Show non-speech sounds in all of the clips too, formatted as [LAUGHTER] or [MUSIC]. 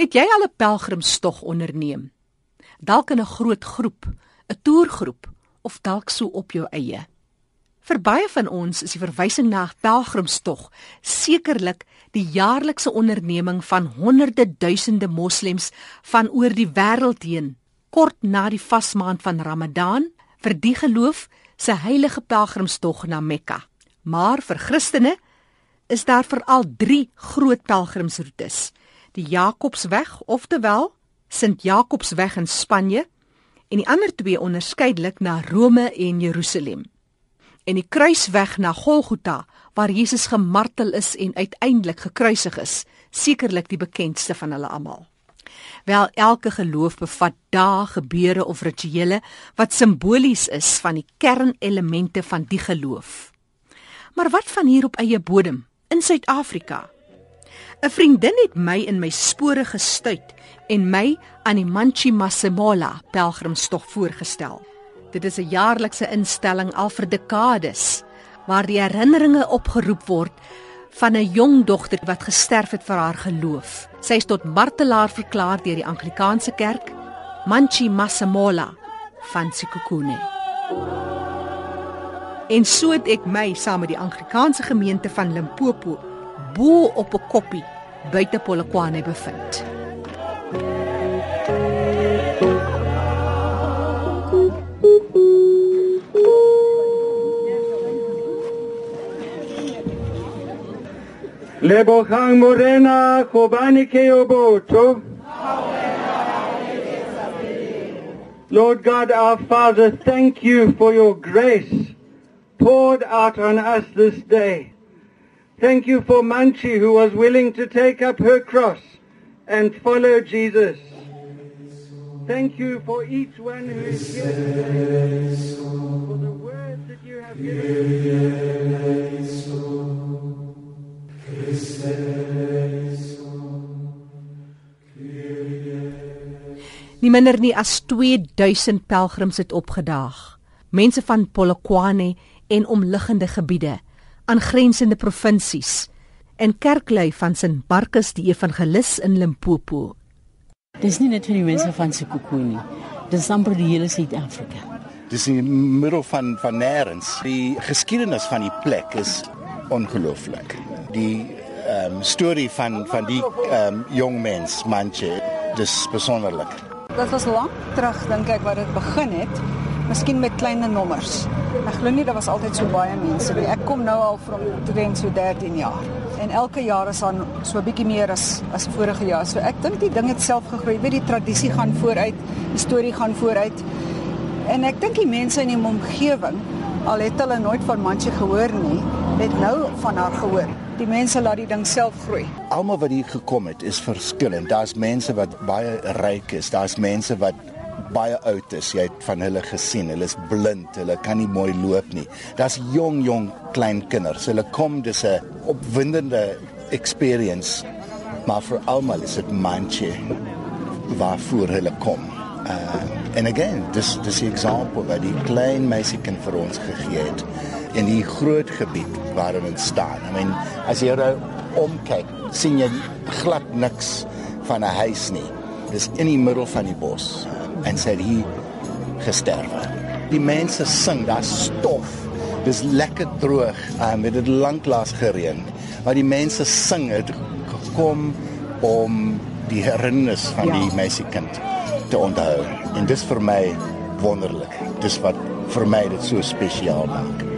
Het jy al 'n pelgrimstog onderneem? Dalk in 'n groot groep, 'n toergroep of dalk so op jou eie. Vir baie van ons is die verwysing na 'n pelgrimstog sekerlik die jaarlikse onderneming van honderde duisende moslems van oor die wêreld heen kort na die vasmaand van Ramadan vir die geloof se heilige pelgrimstog na Mekka. Maar vir Christene is daar veral 3 groot pelgrimsroetes die Jakobsweg, oftewel Sint Jakobsweg in Spanje en die ander twee onderskeidelik na Rome en Jerusalem. En die kruisweg na Golgotha waar Jesus gemartel is en uiteindelik gekruisig is, sekerlik die bekendste van hulle almal. Wel elke geloof bevat dae, gebeure of rituele wat simbolies is van die kernelemente van die geloof. Maar wat van hier op eie bodem in Suid-Afrika? 'n Vriendin het my in my spore gestuit en my aan die Manchi Masemola pelgrimstog voorgestel. Dit is 'n jaarlikse instelling al vir dekades waar die herinneringe opgeroep word van 'n jong dogter wat gesterf het vir haar geloof. Sy is tot martelaar verklaar deur die Anglikaanse kerk, Manchi Masemola van Sekhukhune. En so het ek my saam met die Anglikaanse gemeente van Limpopo bo op 'n koppie buite Polokwane bevind. Lebohang Morena Kobani Keoboto. Lord God our Father, thank you for your grace poured out on us this day. Thank you for Manchi who was willing to take up her cross and follow Jesus. Thank you for each one who is here, for the words that you have given. Nie minder nie as 2000 pelgrims het opgedaag. Mense van Polokwane en omliggende gebiede, aangrensende provinsies en kerklui van Sint Markus die Evangelis in Limpopo. Dis nie net vir die mense van Sekhukhune nie. Dis amper die hele Suid-Afrika. Dis in die middel van van nêrens. Die geskiedenis van die plek is ongelooflik. Die ehm um, storie van van die ehm um, jong mens Manche, dis besonderlik. Dit was lank terug dink ek wat dit begin het. Miskien met klein nommers. Ek glo nie daar was altyd so baie mense nie. Ek kom nou al van omtrent so 13 jaar. En elke jaar is dan so 'n bietjie meer as as vorige jaar. So ek dink die ding het self gegroei. Weet die tradisie gaan vooruit, die storie gaan vooruit. En ek dink die mense in die omgewing, al het hulle nooit van Manche gehoor nie, het nou van haar gehoor. Die mense laat die ding self groei. Almal wat hier gekom het is verskillend. Daar's mense wat baie ryk is, daar's mense wat baie oud is. Jy het van hulle gesien. Hulle is blind. Hulle kan nie mooi loop nie. Daar's jong jong klein kinders. Hulle kom dis 'n opwindende experience. Maar vir almal is dit manche waarvoor hulle kom. Uh, en again, dis dis 'n voorbeeld wat die klein meisiekind vir ons gegee het in die groot gebied waarin dit staan. I mean, as jy nou omkyk, sien jy glad niks van 'n huis nie. Dis in die middel van die bos en sê hy gesterwe. Die mense sing, daar's stof. Dis lekker droog. Um, dit het lanklaas gereën. Maar die mense sing het gekom om die herinnernis van ja. die meisiekind te onthou. En dis vir my wonderlik. Dis wat vir my dit so spesiaal maak.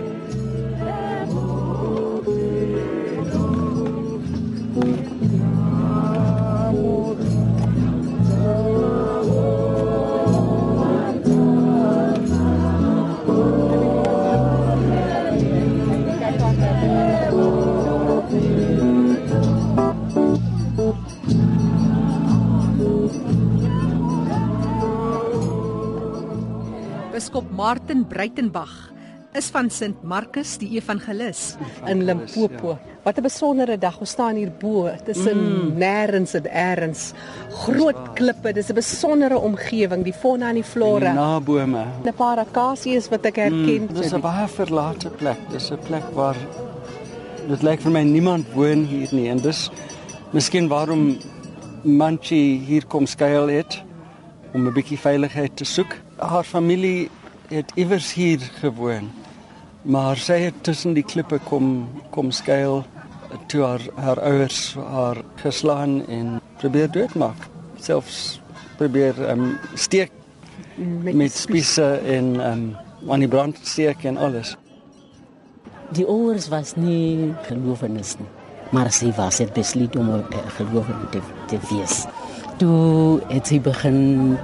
Martin Breitenbach is van Sint Markus die Evangelis in Limpopo. Wat 'n besondere dag. Ons staan hier bo tussen mm. nêrens en eers. Groot klippe. Dis 'n besondere omgewing, die fauna en die flora. Die nabome. 'n Paar akasies wat ek herken. Mm, dis 'n baie verlate plek. Dis 'n plek waar dit lyk vir my niemand woon hier nie en dis miskien waarom Manchi hier kom skuil het om 'n bietjie veiligheid te soek. Haar familie het iewers hier gewoon. Maar sy het tussen die klippe kom kom skuil toe haar haar ouers haar geslaan en probeer doodmaak. Selfs probeer um, steek met, met spiese en um, aan die brand steek en alles. Die ouers was nie gelowenis nie, maar sy was het besluit om 'n gelowige te, te wees. Toe het sy begin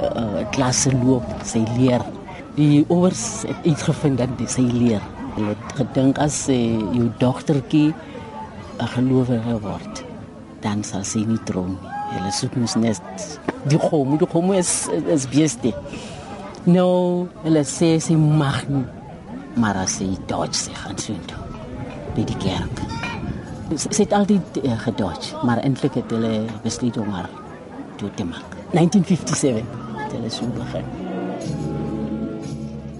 uh, klasse loop, sy leer. Die ouers het uitgevind dat sy leer. Hulle het gedink as uh, jou dogtertjie 'n gelowige word, dan sal sy nie trou nie. Hulle soek mos net die hom, die hom is is beste. Nou, hulle sê sy mag nie, maar as sy dodge sy gaan so toe by die kerk. Sy het altyd uh, gedodge, maar eintlik het hulle besluit om haar toe te maak. 1957 het hulle so begin.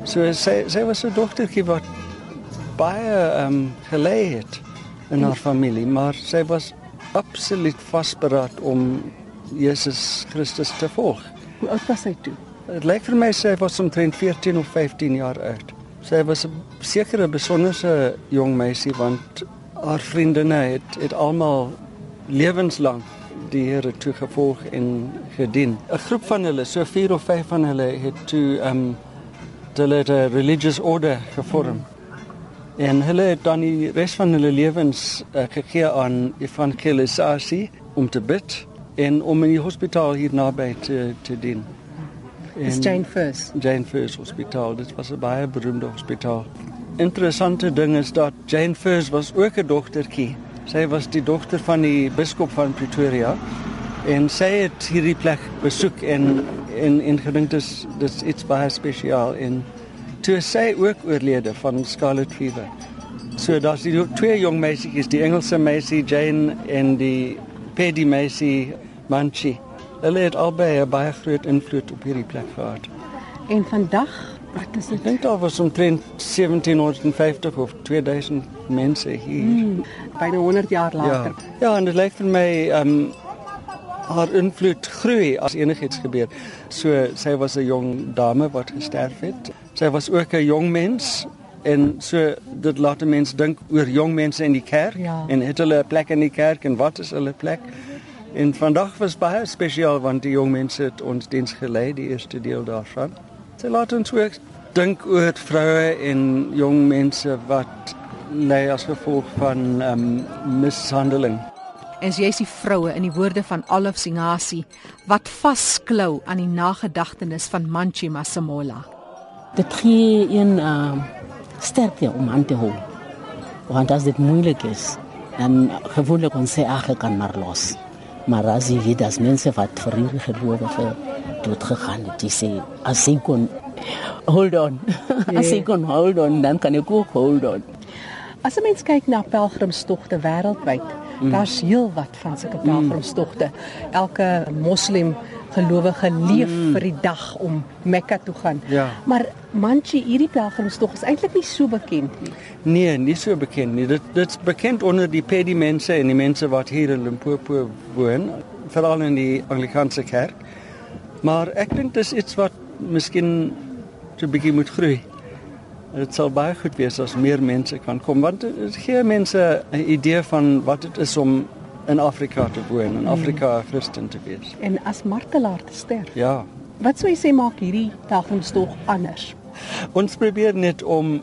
So sy sy was 'n dogtertjie wat baie ehm um, gelei het in haar familie, maar sy was absoluut vasberaad om Jesus Christus te volg. Hoe oud was sy toe? Dit lyk vir my sy was omtrent 14 of 15 jaar oud. Sy was 'n sekere besonderse jong meisie want haar vriendinne het het almal lewenslank die Here toe gevolg en gedien. 'n Groep van hulle, so 4 of 5 van hulle het toe ehm um, hulle 'n religious order gevorm. En hulle het dan die res van hulle lewens uh, gegee aan evangelisasie om te bid en om in die hospitaal hier naby te te dien. Is Jane First. Jane First Hospitaal. Dit was 'n baie beroemde hospitaal. Interessante ding is dat Jane First was ook 'n dogtertjie. Sy was die dogter van die biskop van Pretoria en sy het hierdie plek besoek en en en gedink dis dis iets baie spesiaal en toe sy ook oorlede van scarlet fever. So daar's die twee jong meisies, die Engelse meisie Jane en die Paddy meisie Manchi. Hulle het albei 'n baie groot invloed op hierdie plek gehad. En vandag, wat is Ek dink daar was omtrent 1750 of 2000 mense hier. Mm, byna 100 jaar ja. later? Ja, en dit lyk vir my ehm um, haar invloed groei as enigiets gebeur. So sy was 'n jong dame wat gesterf het. Sy was ook 'n jong mens en so dit laat 'n mens dink oor jong mense in die kerk Ja. en het hulle 'n plek in die kerk en wat is hulle plek? En vandag was baie spesiaal want die jong mense het ons diens gelei, die eerste deel daarvan. Sy laat ons ook dink oor vroue en jong mense wat ly as gevolg van ehm um, mishandeling. En so jy's die vroue in die woorde van Olaf Singasi wat vasklou aan die nagedagtenis van Manchi Masemola. Dit gee een uh, sterkte om aan te hou. Want as dit moeilik is, dan gewoonlik ons sê ag ek kan maar los. Maar as jy weet as mense wat vir hierdie gelowige dood gegaan het, jy sê as jy kon hold on. [LAUGHS] as jy kon hold on, dan kan ek ook hold on. As 'n mens kyk na pelgrimstogte wêreldwyd, mm. daar's heelwat van sulke pelgrimstogte. Elke moslim gelowige leef mm. vir die dag om Mekka toe gaan. Ja. Maar Manchi, hierdie pelgrimstog is eintlik nie so bekend nie. Nee, nie so bekend nie. Dit dit's bekend onder die Paddy mense en die mense wat hier in Limpopo woon, veral in die Anglikaanse kerk. Maar ek dink dis iets wat miskien so 'n bietjie moet groei. Dit sal baie goed wees as meer mense kan kom want dit gee mense 'n idee van wat dit is om in Afrika te woon, in Afrika 'n Christen te wees. En as martelaar te sterf. Ja. Wat sou jy sê maak hierdie pelgrimstog anders? Ons probeer net om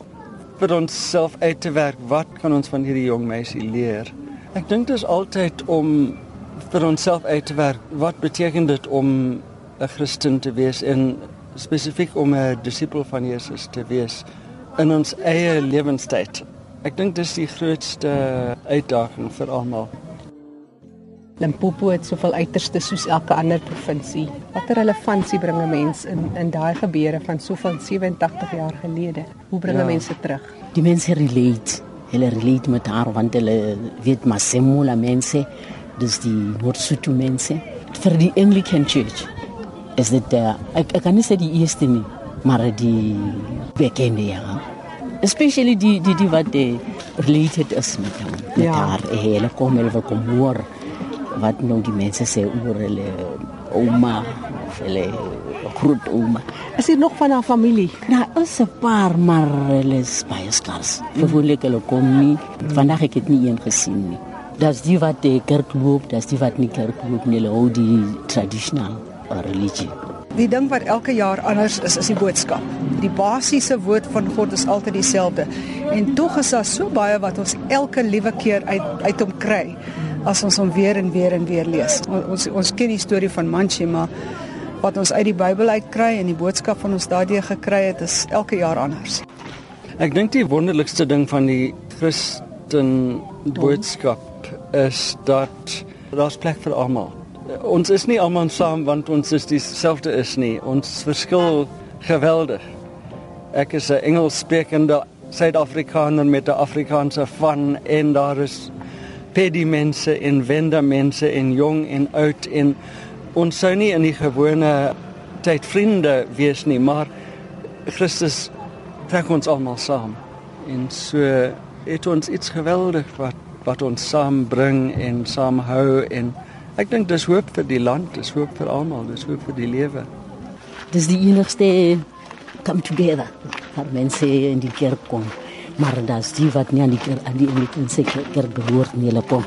vir onsself uit te werk wat kan ons van hierdie jong meisie leer. Ek dink dit is altyd om vir onsself uit te werk wat beteken dit om 'n Christen te wees en spesifiek om 'n disipel van Jesus te wees in ons eie lewenstyd. Ek dink dis die grootste uitdaging vir almal. Limpopo het soveel uiterstes soos elke ander provinsie. Watter relevantie bring 'n mens in in daai gebeure van soveel 87 jaar gelede? Hoe bring 'n Ja. mens dit terug? Die mense relate. Hulle relate met haar want hulle weet Masemola mense, dis die Noord-Sotho mense. Vir die Anglican Church is dit uh, ek ek kan nie sê die eerste nie, maar die bekende ja. Especially die die die wat uh, related is met hom. Met Ja. haar. Eh, Hulle kom hulle kom hoor wat nou die mense sê oor hulle ouma of hulle groot ouma. Is hier nog van haar familie? Nou, is 'n paar maar hulle is baie skaars. Gewoonlik hulle kom nie. Vandag ek het nie een gesien nie. Das die wat die kerk loop, das die wat nie kerk loop nie, hulle hou die traditional religie. Die ding wat elke jaar anders is, is die boodskap. Die basiese woord van God is altyd dieselfde. En tog is daar so baie wat ons elke liewe keer uit uit hom kry as ons hom weer en weer en weer lees. Ons ons ken die storie van Manchi, maar wat ons uit die Bybel uitkry en die boodskap van ons daardie gekry het, is elke jaar anders. Ek dink die wonderlikste ding van die Christen boodskap is dat daar's plek vir almal. Ons is nie almal saam want ons is dieselfde is nie. Ons verskil geweldig. Ek is 'n Engelssprekende Suid-Afrikaner met 'n Afrikaanse van en daar is pedi mense en wende mense en jong en oud en ons sou nie in die gewone tyd vriende wees nie, maar Christus trek ons almal saam. En so het ons iets geweldig wat wat ons saambring en saamhou en ek dink dis hoop vir die land, dis hoop vir almal, dis hoop vir die lewe. Dis die enigste come together. Waar mense in die kerk kom. Maar das die wat nie aan die kerk aan die Anglicanse kerk behoort nie, hulle kom.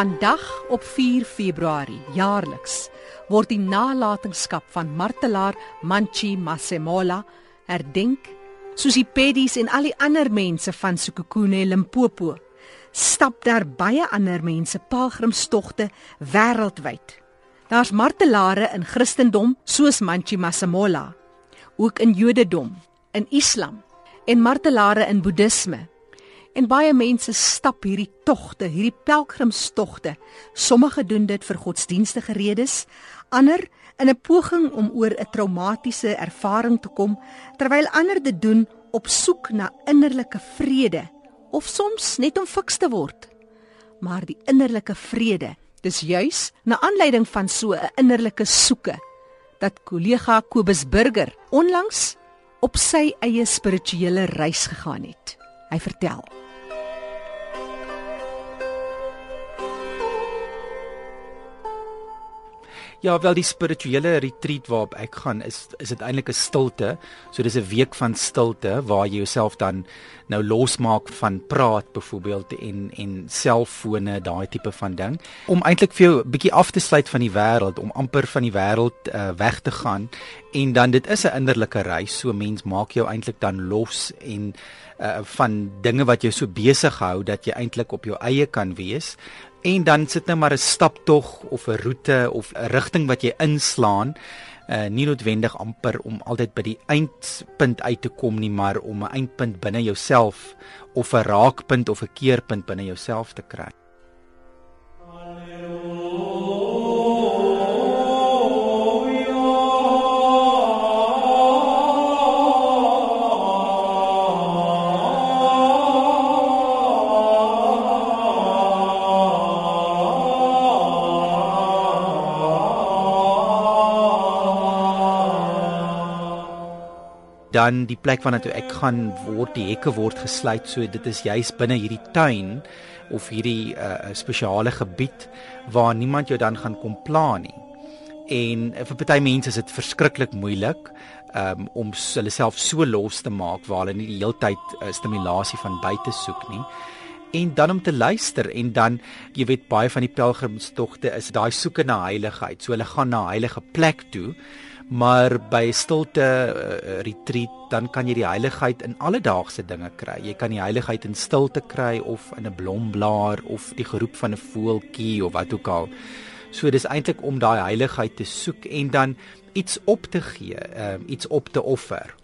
Vandag op 4 Februarie jaarliks word die nalatenskap van martelaar Manchi Masemola herdenk soos die peddies en al die ander mense van Sekhukhune Limpopo stap daar baie ander mense pelgrimstogte wêreldwyd. Daar's martelare in Christendom soos Manchi Masemola, ook in Jodendom, in Islam en martelare in Boeddisme. En baie mense stap hierdie togte, hierdie pelgrimstogte. Sommige doen dit vir godsdienstige redes, ander in 'n poging om oor 'n traumatiese ervaring te kom, terwyl ander dit doen op soek na innerlike vrede of soms net om fiks te word. Maar die innerlike vrede, dis juis na aanleiding van so 'n innerlike soeke dat kollega Kobus Burger onlangs op sy eie spirituele reis gegaan het. Hy vertel Ja, wel die spirituele retreat waarop ek gaan is is dit eintlik 'n stilte. So dis 'n week van stilte waar jy jouself dan nou losmaak van praat byvoorbeeld en en selfone, daai tipe van ding om eintlik vir jou 'n bietjie af te sluit van die wêreld, om amper van die wêreld uh, weg te gaan en dan dit is 'n innerlike reis. So mens maak jou eintlik dan los en uh, van dinge wat jou so besig hou dat jy eintlik op jou eie kan wees en dan sit nou maar 'n staptog of 'n roete of 'n rigting wat jy inslaan uh nie noodwendig amper om altyd by die eindpunt uit te kom nie maar om 'n eindpunt binne jouself of 'n raakpunt of 'n keerpunt binne jouself te kry. Dan die plek waarna toe ek gaan word die hekke word gesluit so dit is juis binne hierdie tuin of hierdie uh, spesiale gebied waar niemand jou dan gaan kom pla nie. En uh, vir party mense is dit verskriklik moeilik um, om hulle self so los te maak waar hulle nie die heeltyd uh, stimulasie van buite soek nie. En dan om te luister en dan jy weet baie van die pelgrimstogte is daai soeke na heiligheid. So hulle gaan na heilige plek toe Maar by stilte uh, retreat dan kan jy die heiligheid in alledaagse dinge kry. Jy kan die heiligheid in stilte kry of in 'n blomblaar of die geroep van 'n voeltjie of wat ook al. So dis eintlik om daai heiligheid te soek en dan iets op te gee, um, iets op te offer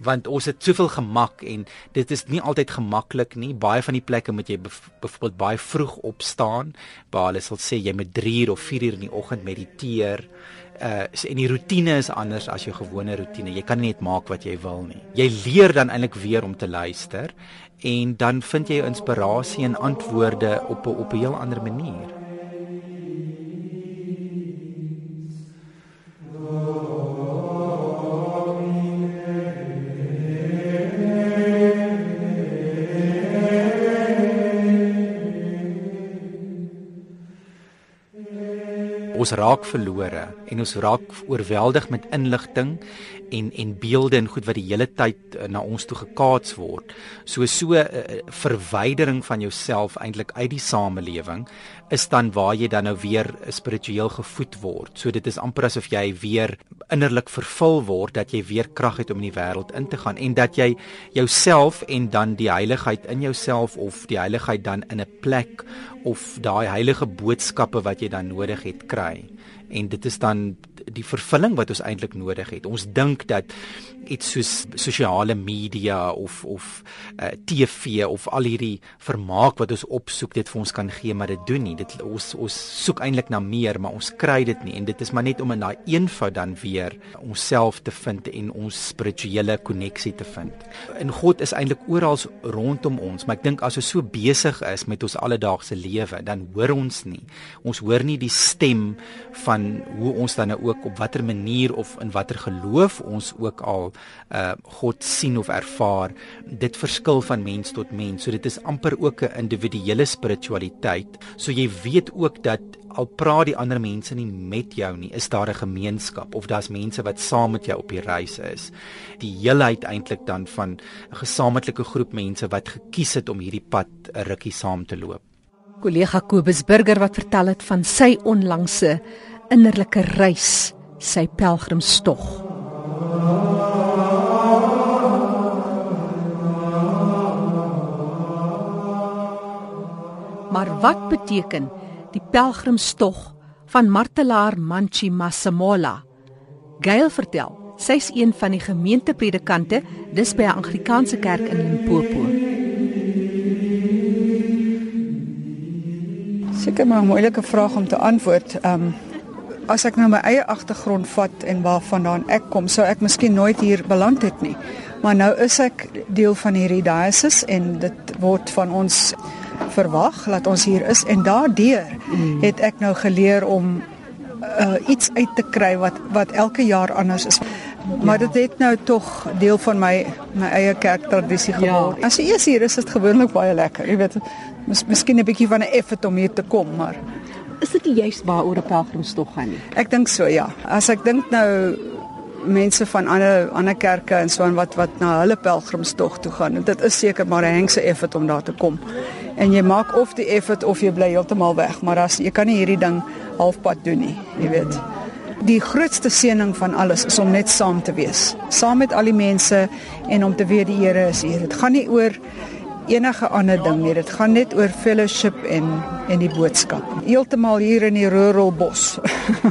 want ons het soveel gemak en dit is nie altyd gemaklik nie. Baie van die plekke moet jy byvoorbeeld baie vroeg opstaan. Baie hulle sal sê jy moet 3 uur of 4 uur in die oggend mediteer. Uh en die rotine is anders as jou gewone rotine. Jy kan nie net maak wat jy wil nie. Jy leer dan eintlik weer om te luister en dan vind jy inspirasie en antwoorde op 'n op 'n heel ander manier. Ons raak verlore en ons raak oorweldig met inligting en en beelde en goed wat die hele tyd uh, na ons toe gekaats word. So so 'n uh, eh, eh, verwydering van jouself eintlik uit die samelewing is dan waar jy dan nou weer spiritueel gevoed word. So dit is amper asof jy weer innerlik vervul word dat jy weer krag het om in die wêreld in te gaan en dat jy jouself en dan die heiligheid in jouself of die heiligheid dan in 'n plek of daai heilige boodskappe wat jy dan nodig het kry en dit is dan die vervulling wat ons eintlik nodig het. Ons dink dat iets soos sosiale media of of uh, eh, TV of al hierdie vermaak wat ons opsoek dit vir ons kan gee, maar dit doen nie. Dit ons ons soek eintlik na meer, maar ons kry dit nie en dit is maar net om in daai eenvoud dan weer onsself te vind en ons spirituele koneksie te vind. En God is eintlik oral rondom ons, maar ek dink as ons so besig is met ons alledaagse lewe, dan hoor ons nie. Ons hoor nie die stem van hoe ons dan nou ook op watter manier of in watter geloof ons ook al uh God sien of ervaar dit verskil van mens tot mens. So dit is amper ook 'n individuele spiritualiteit. So jy weet ook dat al praat die ander mense nie met jou nie is daar 'n gemeenskap of daar's mense wat saam met jou op die reis is. Die heelheid eintlik dan van 'n gesamentlike groep mense wat gekies het om hierdie pad 'n rukkie saam te loop. Kollega Kobus Burger wat vertel het van sy onlangse innerlike reis, sy pelgrimstog. Maar wat beteken die pelgrimstog van martelaar Manchi Masemola? Gail vertel, sy's een van die gemeentepredikante dis by 'n Anglikaanse kerk in Limpopo. Seker maar 'n moeilike vraag om te antwoord. Um, as ek nou my eie agtergrond vat en waarvandaan ek kom, sou ek miskien nooit hier beland het nie. Maar nou is ek deel van hierdie diocese en dit word van ons verwag dat ons hier is en daardeur mm. het ek nou geleer om uh, iets uit te kry wat wat elke jaar anders is. Maar dit het nou tog deel van my my eie kerktradisie ja. geword. Ja. As jy eers hier is, is dit gewoonlik baie lekker. Jy weet, mis, miskien 'n bietjie van 'n effort om hier te kom, maar is dit juist waaroor 'n pelgrimstog gaan nie? Ek dink so ja. As ek dink nou mense van ander ander kerke en so en wat wat na hulle pelgrimstog toe gaan, dit is seker maar 'n hengse effort om daar te kom. En jy maak of die effort of jy bly heeltemal weg, maar as jy kan nie hierdie ding halfpad doen nie, jy weet. Die grootste seëning van alles is om net saam te wees, saam met al die mense en om te weet die Here is hier. Dit gaan nie oor enige ander ding nie. Dit gaan net oor fellowship en en die boodskap. Heeltemal hier in die rural bos.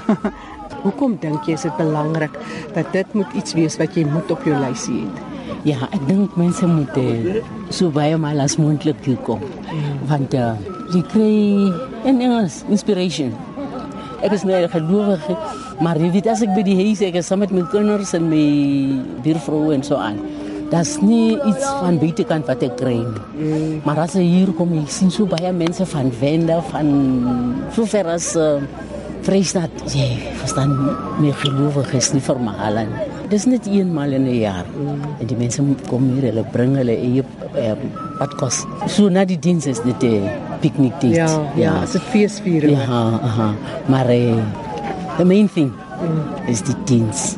[LAUGHS] Hoekom dink jy is dit belangrik dat dit moet iets wees wat jy moet op jou lysie het? Ja, ek dink mense moet eh, so baie mal as moontlik hier kom. Want uh, jy kry en Engels inspiration. Ek is nou gelowig, maar jy weet as ek by die huis ek is saam met my kinders en my buurvrou en so aan. Das nie iets van buitekant wat ek kry nie. Mm. Maar as jy hier kom, jy sien so baie mense van Wende, van so ver as uh, Vrystaat. Jy verstaan, my gelowig is nie vir maal nie. Dis net eenmal in 'n jaar. Mm. En die mense kom hier, hulle bring hulle eie uh, wat kos. So na die diens is dit 'n piknik date. Ja, ja, ja. is dit feesviering. Ja, aha. Maar uh, the main thing mm. is die diens.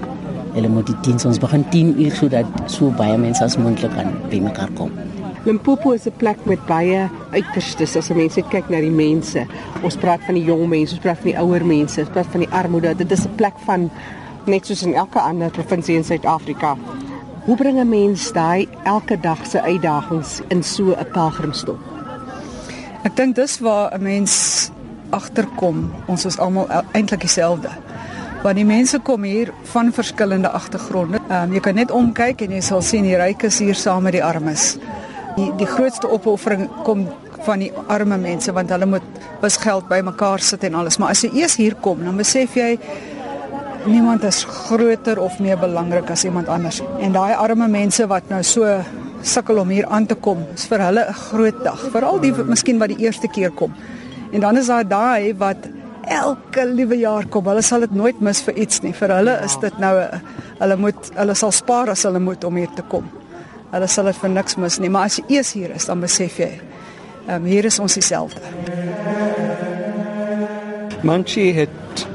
Hulle moet die diens ons begin 10 uur sodat so baie mense as moontlik kan bymekaar kom. Limpopo is 'n plek met baie uiterstes as mense kyk na die mense. Ons praat van die jong mense, ons praat van die ouer mense, ons praat van die armoede. Dit is 'n plek van net soos in elke ander provinsie in Suid-Afrika. Hoe bring 'n mens daai elke dag se uitdagings in so 'n pelgrimstog? Ek dink dis waar 'n mens agterkom. Ons is almal eintlik dieselfde. Want die mense kom hier van verskillende agtergronde. Ehm um, jy kan net omkyk en jy sal sien die rykes hier saam met die armes. Die die grootste opoffering kom van die arme mense want hulle moet bes geld bymekaar sit en alles. Maar as jy eers hier kom, dan besef jy niemand is groter of meer belangrik as iemand anders. En daai arme mense wat nou so sukkel om hier aan te kom, is vir hulle 'n groot dag. Veral die miskien wat die eerste keer kom. En dan is daar daai wat elke liewe jaar kom. Hulle sal dit nooit mis vir iets nie. Vir hulle is dit nou 'n hulle moet hulle sal spaar as hulle moet om hier te kom. Hulle sal dit vir niks mis nie, maar as jy eers hier is, dan besef jy, ehm um, hier is ons dieselfde. Manchi het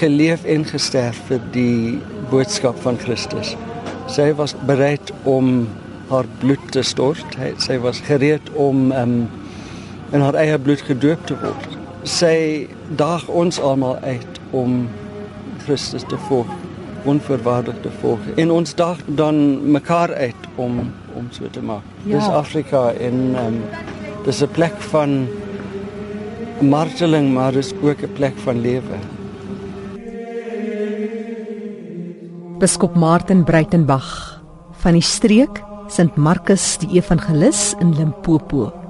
geleef en gesterf vir die boodskap van Christus. Sy was bereid om haar bloed te stort. Sy was gereed om um, in haar eie bloed gedoop te word. Sy daag ons almal uit om Christus te volg, onverwaardig te volg. En ons daag dan mekaar uit om om so te maak. Ja. Dis Afrika en um, dis 'n plek van marteling, maar dis ook 'n plek van lewe. Biskop Martin Breitenberg van die streek Sint Markus die Evangelis in Limpopo.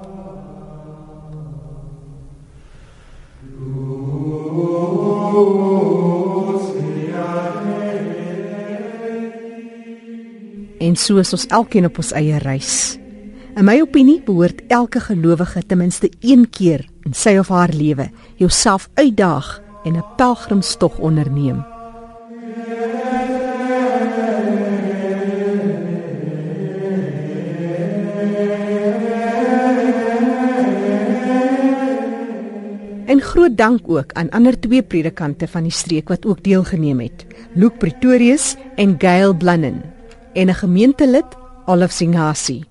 En so is ons elkeen op ons eie reis. In my opinie behoort elke gelowige ten minste een keer in sy of haar lewe jouself uitdaag en 'n pelgrimstog onderneem. Groot dank ook aan ander twee predikante van die streek wat ook deelgeneem het. Luke Pretorius en Gail Blunnen en 'n gemeentelid, Olaf Singhasi.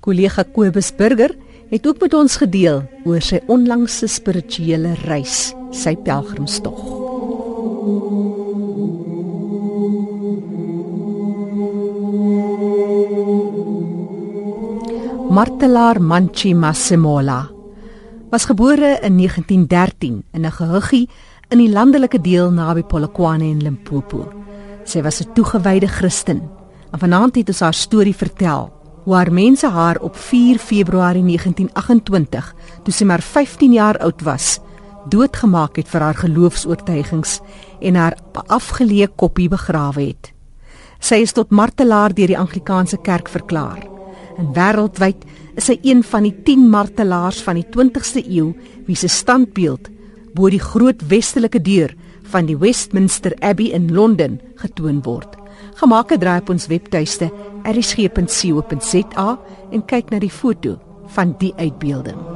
Kollega Kobus Burger het ook met ons gedeel oor sy onlangse spirituele reis, sy pelgrimstog. Martelaar Manchi Masemola was gebore in 1913 in 'n gehuggie in die landelike deel naby Polokwane en Limpopo. Sy was 'n toegewyde Christen. En vanaand het ons haar storie vertel hoe haar mense haar op 4 Februarie 1928, toe sy maar 15 jaar oud was, doodgemaak het vir haar geloofs-oortuigings en haar afgeleë koppie begrawe het. Sy is tot martelaar deur die Anglikaanse kerk verklaar. En wêreldwyd is hy een van die 10 martelaars van die 20ste eeu wie se standbeeld bo die groot westelike deur van die Westminster Abbey in Londen getoon word. Gemaak 'n draai op ons webtuiste erisg.co.za en kyk na die foto van die uitbeelding.